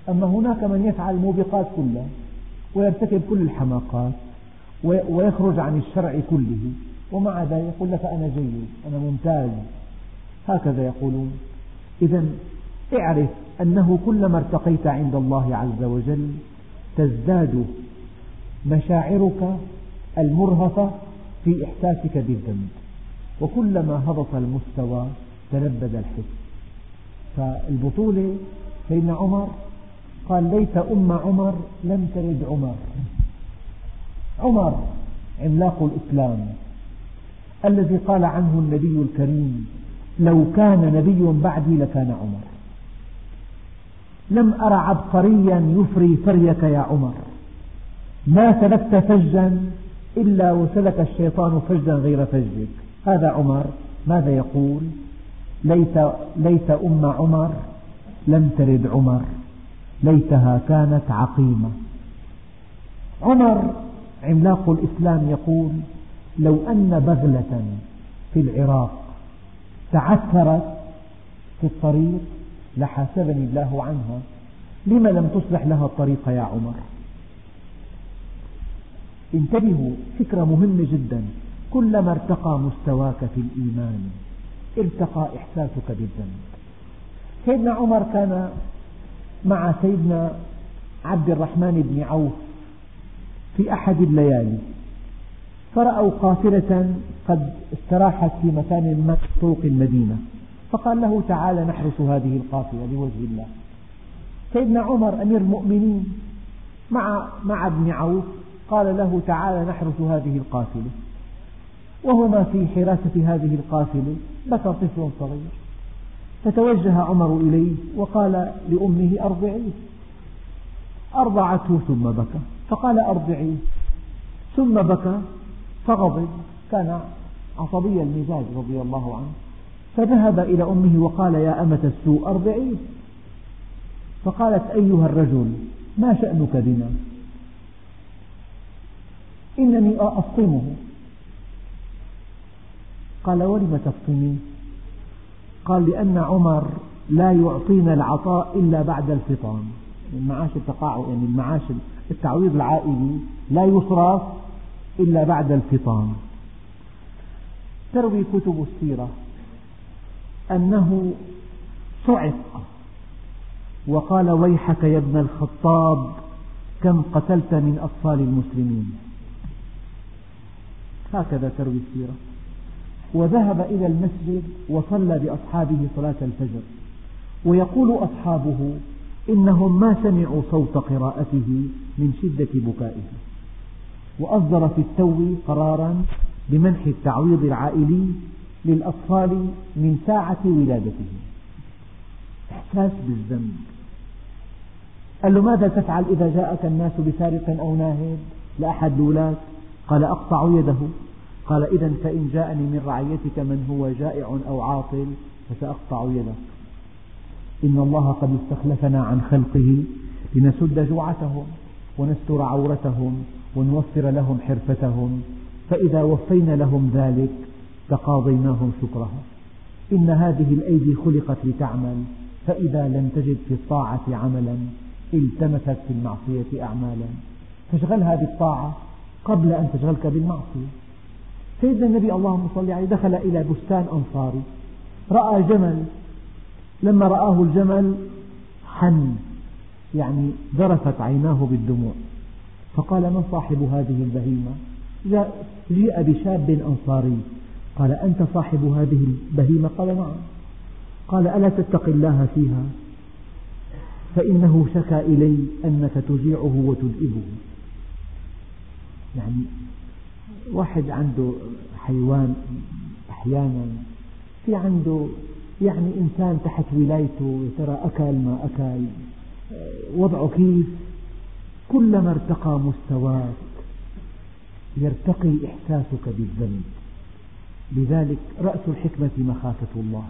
أما هناك من يفعل الموبقات كلها ويرتكب كل الحماقات ويخرج عن الشرع كله ومع ذلك يقول لك أنا جيد أنا ممتاز. هكذا يقولون. إذا اعرف أنه كلما ارتقيت عند الله عز وجل تزداد مشاعرك المرهفة في إحساسك بالذنب. وكلما هبط المستوى تلبد الحس. فالبطولة سيدنا عمر قال ليت أم عمر لم تلد عمر. عمر عملاق الإسلام الذي قال عنه النبي الكريم لو كان نبي بعدي لكان عمر. لم أر عبقريا يفري فريك يا عمر. ما سلكت فجا إلا وسلك الشيطان فجا غير فجك. هذا عمر ماذا يقول؟ ليت, ليت أم عمر لم تلد عمر. ليتها كانت عقيمة. عمر عملاق الإسلام يقول لو أن بغلة في العراق تعثرت في الطريق لحاسبني الله عنها. لم لم تصلح لها الطريق يا عمر؟ انتبهوا فكرة مهمة جدا. كلما ارتقى مستواك في الإيمان ارتقى إحساسك بالذنب. سيدنا عمر كان مع سيدنا عبد الرحمن بن عوف في أحد الليالي. فرأوا قافلة قد استراحت في مكان ما طرق المدينة فقال له تعالى نحرس هذه القافلة لوجه الله. سيدنا عمر أمير المؤمنين مع مع ابن عوف قال له تعالى نحرس هذه القافلة وهما في حراسة هذه القافلة بكى طفل صغير. فتوجه عمر إليه وقال لأمه أرضعيه أرضعته ثم بكى. فقال أرضعيه ثم بكى فغضب. كان عصبي المزاج رضي الله عنه. فذهب إلى أمه وقال يا أمة السوء أرضعيه فقالت أيها الرجل ما شأنك بنا؟ إنني أفطمه قال ولم تفطميه قال لأن عمر لا يعطينا العطاء إلا بعد الفطام. المعاش التقاعد يعني المعاش التعويض العائلي لا يصرف إلا بعد الفطام. تروي كتب السيرة أنه صعق وقال ويحك يا ابن الخطاب كم قتلت من أطفال المسلمين. هكذا تروي السيرة. وذهب إلى المسجد وصلى بأصحابه صلاة الفجر. ويقول أصحابه إنهم ما سمعوا صوت قراءته من شدة بكائه. وأصدر في التو قرارا بمنح التعويض العائلي للأطفال من ساعة ولادته. إحساس بالذنب. قال له ماذا تفعل إذا جاءك الناس بسارق أو ناهب لأحد الولاة قال أقطع يده. قال إذا فإن جاءني من رعيتك من هو جائع أو عاطل فسأقطع يدك. إن الله قد استخلفنا عن خلقه لنسد جوعتهم ونستر عورتهم ونوفر لهم حرفتهم. فإذا وفينا لهم ذلك تقاضيناهم شكرها إن هذه الأيدي خلقت لتعمل فإذا لم تجد في الطاعة عملا التمست في المعصية أعمالا. فاشغلها بالطاعة قبل أن تشغلك بالمعصية. سيدنا النبي اللهم صل عليه دخل إلى بستان أنصاري. رأى جمل. لما رآه الجمل حن يعني ذرفت عيناه بالدموع. فقال من صاحب هذه البهيمة؟ جيء بشاب أنصاري. قال أنت صاحب هذه البهيمة؟ قال نعم. قال ألا تتق الله فيها؟ فإنه شكى إلي أنك تجيعه وتدئبه يعني واحد عنده حيوان أحيانا في عنده يعني إنسان تحت ولايته ترى أكل ما أكل وضعه كيف؟ كلما ارتقى مستواك يرتقي إحساسك بالذنب. لذلك رأس الحكمة مخافة الله.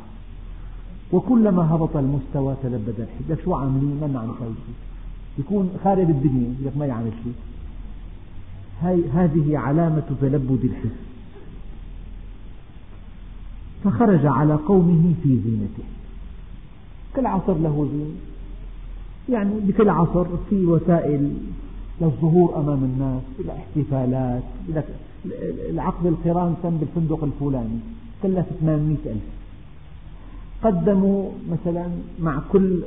وكلما هبط المستوى تلبد الحكمة. شو عاملين؟ ما نعمل شيء. يكون خارب الدنيا لك ما يعمل شيء. هذه علامة تلبد الحس. فخرج على قومه في زينته. كل عصر له زينة يعني بكل عصر في وسائل للظهور أمام الناس الاحتفالات العقد القران تم بالفندق الفلاني كلف 800 ألف. قدموا مثلا مع كل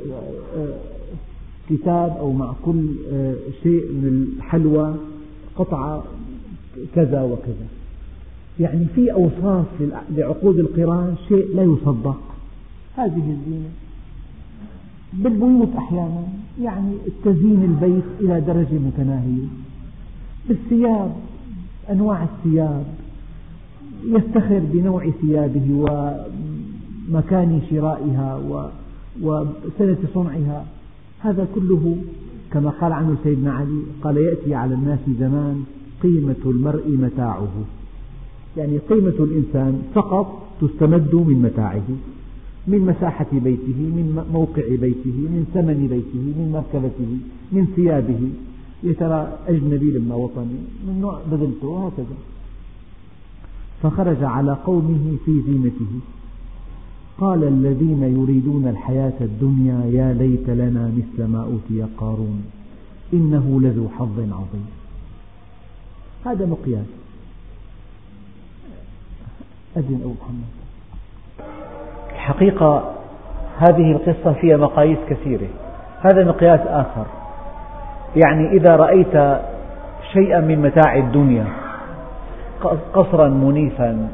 آه، كتاب أو مع كل آه، شيء من الحلوى قطعة كذا وكذا. يعني في أوصاف لعقود القران شيء لا يصدق. هذه الزينة. بالبيوت أحيانا يعني تزيين البيت إلى درجة متناهية. بالثياب أنواع الثياب. يفتخر بنوع ثيابه ومكان شرائها وسنة صنعها. هذا كله كما قال عنه سيدنا علي قال يأتي على الناس زمان قيمة المرء متاعه. يعني قيمة الإنسان فقط تستمد من متاعه من مساحة بيته من موقع بيته من ثمن بيته من مركبته من ثيابه. يا ترى أجنبي لما وطني من نوع بذلته وهكذا. فخرج على قومه في زينته. قال الذين يريدون الحياة الدنيا يا ليت لنا مثل ما أوتي قارون إنه لذو حظ عظيم. هذا مقياس. أذن أبو محمد. الحقيقة هذه القصة فيها مقاييس كثيرة. هذا مقياس آخر. يعني إذا رأيت شيئا من متاع الدنيا قصرا منيفا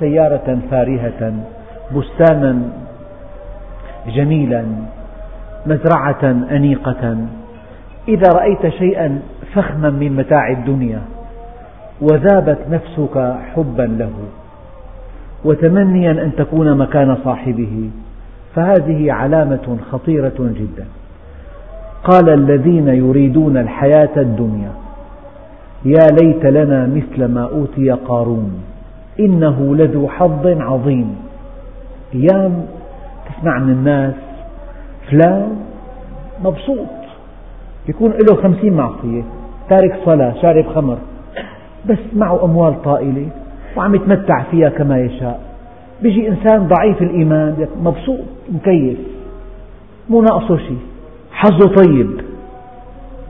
سيارة فارهة بستانا جميلا مزرعة أنيقة. إذا رأيت شيئا فخما من متاع الدنيا وذابت نفسك حبا له وتمنيا أن تكون مكان صاحبه فهذه علامة خطيرة جدا. قال الذين يريدون الحياة الدنيا يا ليت لنا مثل ما أوتي قارون إنه لذو حظ عظيم. أيام تسمع من الناس فلان مبسوط. يكون له خمسين معصية تارك صلاة شارب خمر بس معه أموال طائلة وعم يتمتع فيها كما يشاء. بيجي إنسان ضعيف الإيمان مبسوط مكيف مو ناقصه شيء. حظه طيب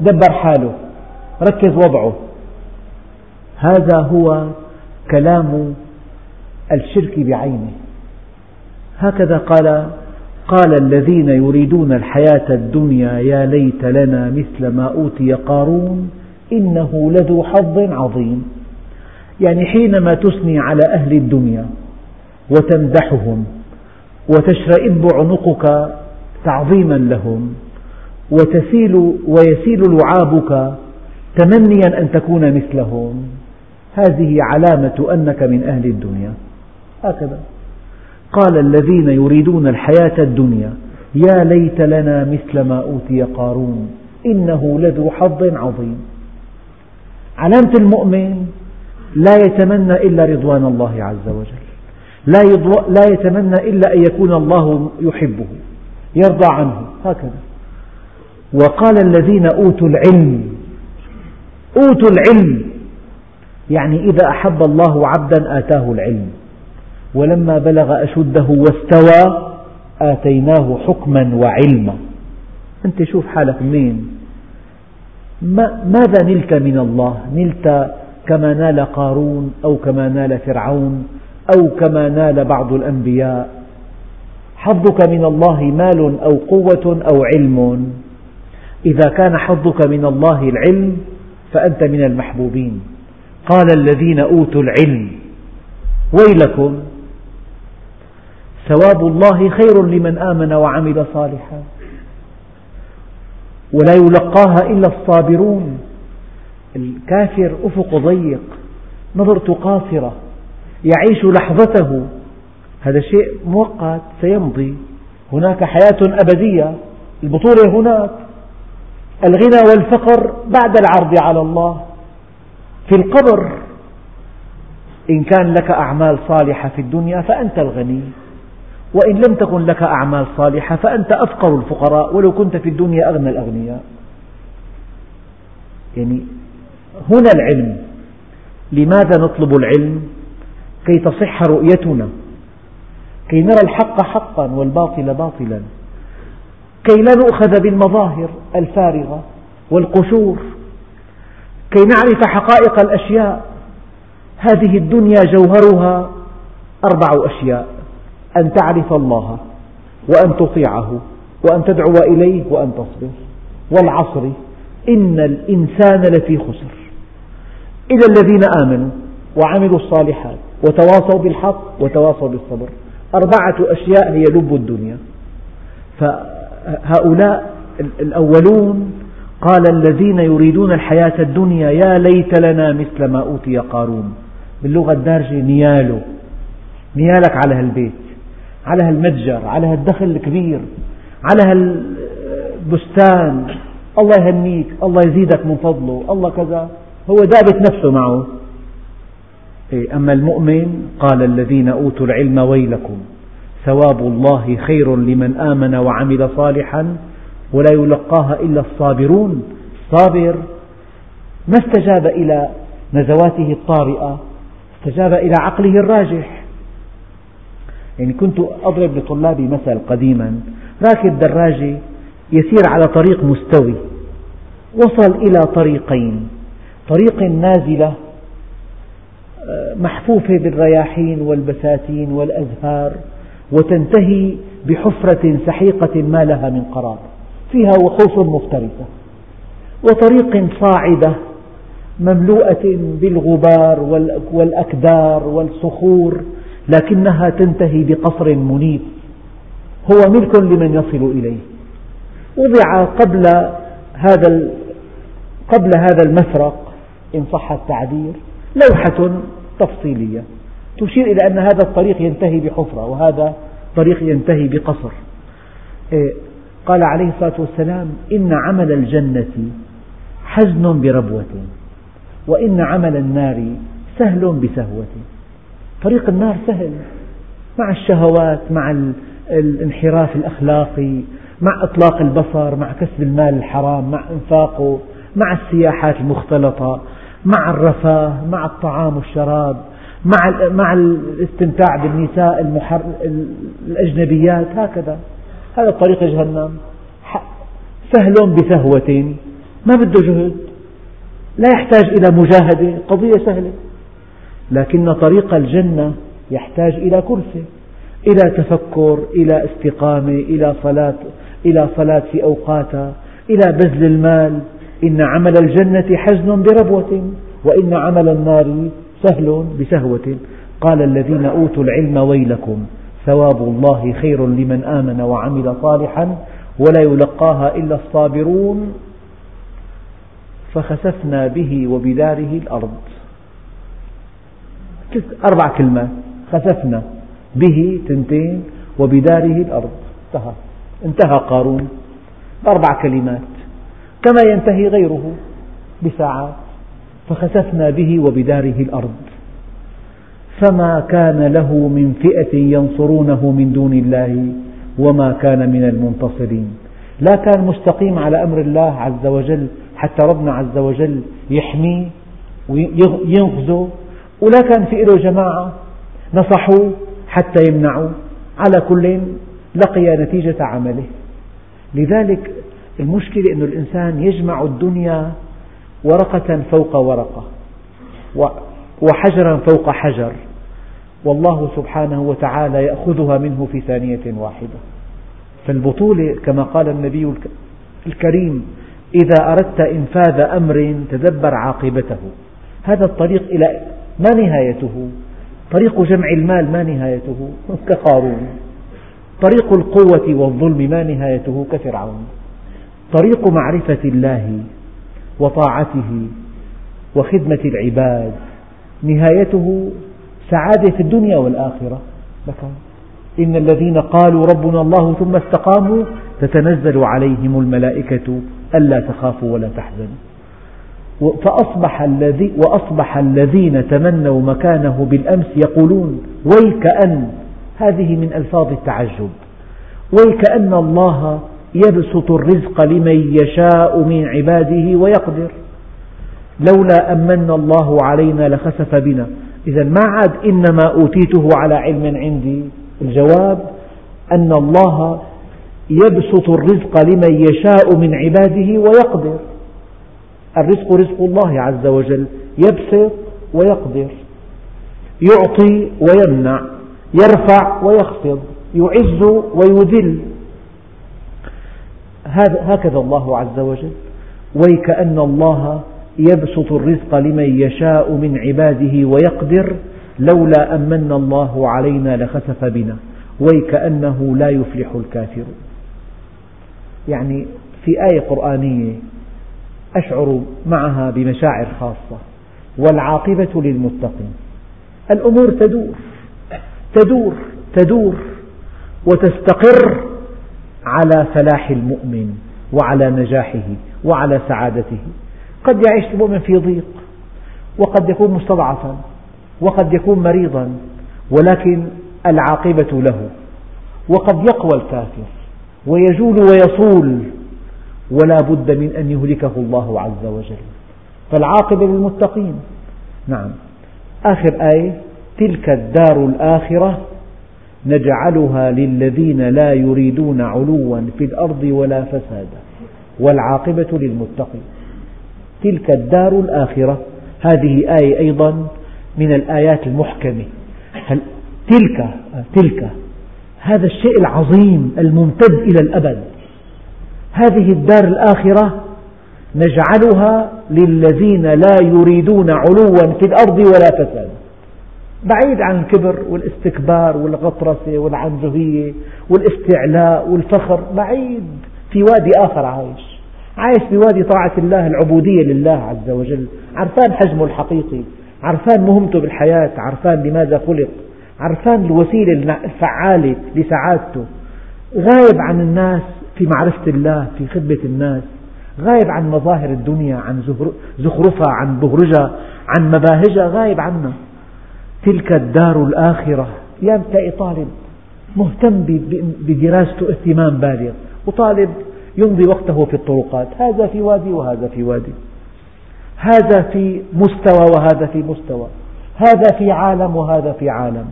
دبر حاله ركز وضعه. هذا هو كلام الشرك بعينه. هكذا قال قال الذين يريدون الحياة الدنيا يا ليت لنا مثل ما أوتي قارون إنه لذو حظ عظيم. يعني حينما تثني على أهل الدنيا وتمدحهم وتشرئب عنقك تعظيما لهم وتسيل ويسيل لعابك تمنيا أن تكون مثلهم هذه علامة أنك من أهل الدنيا. هكذا. قال الذين يريدون الحياة الدنيا يا ليت لنا مثل ما أوتي قارون إنه لذو حظ عظيم. علامة المؤمن لا يتمنى إلا رضوان الله عز وجل. لا يتمنى إلا أن يكون الله يحبه يرضى عنه. هكذا. وقال الذين أوتوا العلم أوتوا العلم يعني إذا أحب الله عبدا آتاه العلم. ولما بلغ أشده واستوى آتيناه حكما وعلما. أنت شوف حالك منين. ماذا نلت من الله؟ نلت كما نال قارون أو كما نال فرعون أو كما نال بعض الأنبياء. حظك من الله مال أو قوة أو علم. إذا كان حظك من الله العلم فأنت من المحبوبين. قال الذين أوتوا العلم ويلكم ثواب الله خير لمن آمن وعمل صالحا. ولا يلقاها إلا الصابرون. الكافر أفق ضيق نظرته قاصرة يعيش لحظته. هذا شيء مؤقت سيمضي. هناك حياة أبدية البطولة هناك. الغنى والفقر بعد العرض على الله. في القبر إن كان لك أعمال صالحة في الدنيا فأنت الغني. وإن لم تكن لك أعمال صالحة فأنت أفقر الفقراء ولو كنت في الدنيا أغنى الأغنياء. يعني هنا العلم. لماذا نطلب العلم؟ كي تصح رؤيتنا. كي نرى الحق حقا والباطل باطلا. كي لا نؤخذ بالمظاهر الفارغة والقشور. كي نعرف حقائق الأشياء. هذه الدنيا جوهرها أربع أشياء. أن تعرف الله وأن تطيعه وأن تدعو إليه وأن تصبر. والعصر إن الإنسان لفي خسر. إلا الذين آمنوا وعملوا الصالحات وتواصوا بالحق وتواصوا بالصبر أربعة أشياء هي لب الدنيا. فهؤلاء الأولون قال الذين يريدون الحياة الدنيا يا ليت لنا مثل ما أوتي قارون. باللغة الدارجة نياله نيالك على هالبيت. على هالمتجر على هالدخل الكبير على هالبستان. الله يهنيك الله يزيدك من فضله الله كذا. هو دابت نفسه معه. إيه، أما المؤمن قال الذين أوتوا العلم ويلكم ثواب الله خير لمن آمن وعمل صالحا ولا يلقاها إلا الصابرون. صابر. ما استجاب إلى نزواته الطارئة استجاب إلى عقله الراجح. يعني كنت أضرب لطلابي مثل قديما. راكب دراجة يسير على طريق مستوي. وصل إلى طريقين. طريق نازلة آه، محفوفة بالرياحين والبساتين والأزهار وتنتهي بحفرة سحيقة ما لها من قرار. فيها وحوش مفترسة. وطريق صاعدة مملوءة بالغبار والأكدار والصخور. لكنها تنتهي بقصر منيف هو ملك لمن يصل إليه. وضع قبل هذا قبل هذا المفرق إن صح التعبير لوحة تفصيلية. تشير إلى أن هذا الطريق ينتهي بحفرة وهذا طريق ينتهي بقصر. إيه، قال عليه الصلاة والسلام إن عمل الجنة حزن بربوة وإن عمل النار سهل بسهوة. طريق النار سهل. مع الشهوات مع الانحراف الأخلاقي مع إطلاق البصر مع كسب المال الحرام مع إنفاقه مع السياحات المختلطة مع الرفاه مع الطعام والشراب مع مع الاستمتاع بالنساء المحر... الأجنبيات هكذا. هذا طريق جهنم. سهل بسهوة. ما بده جهد. لا يحتاج إلى مجاهدة. قضية سهلة. لكن طريق الجنة يحتاج إلى كرسي إلى تفكر إلى استقامة إلى صلاة إلى صلاة في أوقاتها إلى بذل المال. إن عمل الجنة حزن بربوة وإن عمل النار سهل بسهوة. قال الذين أوتوا العلم ويلكم ثواب الله خير لمن آمن وعمل صالحا ولا يلقاها إلا الصابرون. فخسفنا به وبداره الأرض. أربع كلمات خسفنا به تنتين وبداره الأرض. انتهى. انتهى قارون. بأربع كلمات. كما ينتهي غيره بساعات. فخسفنا به وبداره الأرض. فما كان له من فئة ينصرونه من دون الله وما كان من المنتصرين. لا كان مستقيم على أمر الله عز وجل حتى ربنا عز وجل يحميه وينقذه ولا كان في له جماعة. نصحوه حتى يمنعوه على كل لقي نتيجة عمله. لذلك المشكلة أن الإنسان يجمع الدنيا ورقة فوق ورقة. وحجرا فوق حجر. والله سبحانه وتعالى يأخذها منه في ثانية واحدة. فالبطولة كما قال النبي الكريم إذا أردت إنفاذ أمر تدبر عاقبته. هذا الطريق إلى ما نهايته؟ طريق جمع المال ما نهايته؟ كقارون. طريق القوة والظلم ما نهايته؟ كفرعون. طريق معرفة الله وطاعته وخدمة العباد نهايته سعادة في الدنيا والآخرة. إن الذين قالوا ربنا الله ثم استقاموا تتنزل عليهم الملائكة ألا تخافوا ولا تحزنوا. فأصبح الذي وأصبح الذين تمنوا مكانه بالأمس يقولون ويكأن هذه من ألفاظ التعجب. ويكأن الله يبسط الرزق لمن يشاء من عباده ويقدر. لولا أمن الله علينا لخسف بنا. إذا ما عاد إنما أوتيته على علم عندي. الجواب أن الله يبسط الرزق لمن يشاء من عباده ويقدر. الرزق رزق الله عز وجل. يبسط ويقدر. يعطي ويمنع. يرفع ويخفض. يعز ويذل. هكذا الله عز وجل. ويكأن الله يبسط الرزق لمن يشاء من عباده ويقدر. لولا أمن الله علينا لخسف بنا. ويكأنه لا يفلح الكافرون. يعني في آية قرآنية أشعر معها بمشاعر خاصة والعاقبة للمتقين. الأمور تدور تدور تدور وتستقر على فلاح المؤمن وعلى نجاحه وعلى سعادته. قد يعيش المؤمن في ضيق وقد يكون مستضعفا وقد يكون مريضا ولكن العاقبة له. وقد يقوى الكافر ويجول ويصول ولا بد من أن يهلكه الله عز وجل. فالعاقبة للمتقين. نعم. آخر آية. تلك الدار الآخرة نجعلها للذين لا يريدون علوا في الأرض ولا فسادا. والعاقبة للمتقين. تلك الدار الآخرة. هذه آية أيضا من الآيات المحكمة. هل تلك تلك. هذا الشيء العظيم الممتد إلى الأبد. هذه الدار الآخرة نجعلها للذين لا يريدون علوا في الأرض ولا فسادا بعيد عن الكبر والاستكبار والغطرسة والعنجهية والاستعلاء والفخر بعيد في وادي آخر عايش. عايش بوادي طاعة الله العبودية لله عز وجل. عرفان حجمه الحقيقي عرفان مهمته بالحياة عرفان لماذا خلق عرفان الوسيلة الفعالة لسعادته. غايب عن الناس في معرفة الله في خدمة الناس غايب عن مظاهر الدنيا عن زخرفها عن بهرجها عن مباهجها غايب عنا. تلك الدار الآخرة. يا تلاقي طالب مهتم بدراسته اهتمام بالغ. وطالب يمضي وقته في الطرقات. هذا في وادي وهذا في وادي. هذا في مستوى وهذا في مستوى. هذا في عالم وهذا في عالم.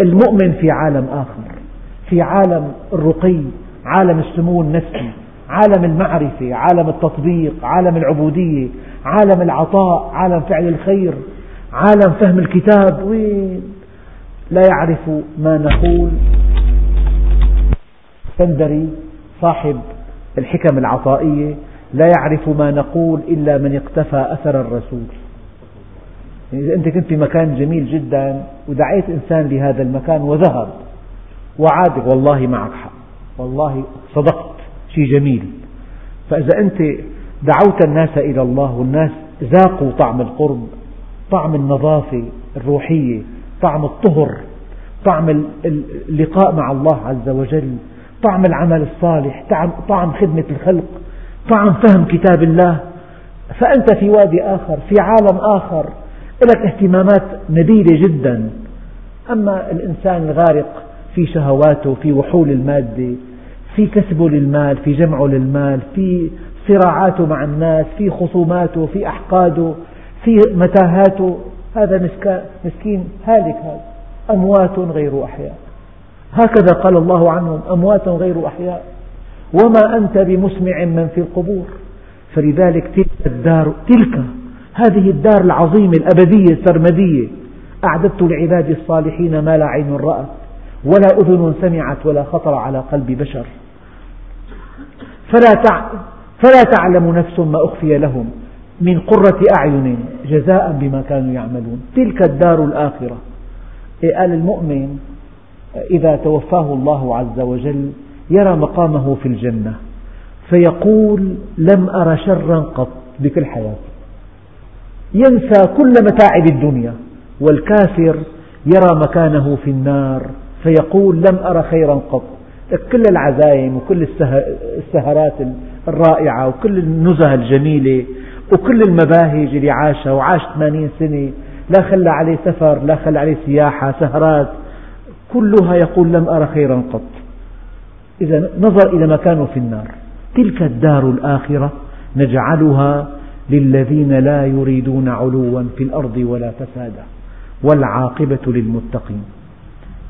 المؤمن في عالم آخر. في عالم الرقي عالم السمو النفسي عالم المعرفة عالم التطبيق عالم العبودية عالم العطاء عالم فعل الخير عالم فهم الكتاب. وين؟ لا يعرف ما نقول. سندري صاحب الحكم العطائية لا يعرف ما نقول إلا من اقتفى أثر الرسول. يعني إذا أنت كنت في مكان جميل جدا ودعيت إنسان لهذا المكان وذهب وعاد والله معك حق. والله صدقت. شيء جميل. فإذا أنت دعوت الناس إلى الله والناس ذاقوا طعم القرب طعم النظافة الروحية طعم الطهر طعم اللقاء مع الله عز وجل طعم العمل الصالح طعم خدمة الخلق طعم فهم كتاب الله. فأنت في وادي آخر في عالم آخر لك اهتمامات نبيلة جدا. أما الإنسان الغارق في شهواته في وحول المادة في كسبه للمال في جمعه للمال في صراعاته مع الناس في خصوماته في أحقاده في متاهاته. هذا مسكين هالك هذا. أموات غير أحياء. هكذا قال الله عنهم أموات غير أحياء. وما أنت بمسمع من في القبور. فلذلك تلك الدار تلك هذه الدار العظيمة الأبدية السرمدية أعددت لعبادي الصالحين ما لا عين رأت. ولا أذن سمعت ولا خطر على قلب بشر. فلا, فلا تعلم نفس ما أخفي لهم من قرة أعين جزاء بما كانوا يعملون. تلك الدار الآخرة. إيه قال المؤمن إذا توفاه الله عز وجل يرى مقامه في الجنة فيقول لم أر شرا قط بكل حياتي ينسى كل متاعب الدنيا والكافر يرى مكانه في النار. فيقول لم أر خيرا قط. كل العزايم وكل السهرات الرائعة وكل النزهة الجميلة وكل المباهج اللي عاشها وعاش 80 سنة. لا خلى عليه سفر لا خلى عليه سياحة سهرات. كلها يقول لم أر خيرا قط. إذا نظر إلى مكانه في النار. تلك الدار الآخرة نجعلها للذين لا يريدون علوا في الأرض ولا فسادا. والعاقبة للمتقين.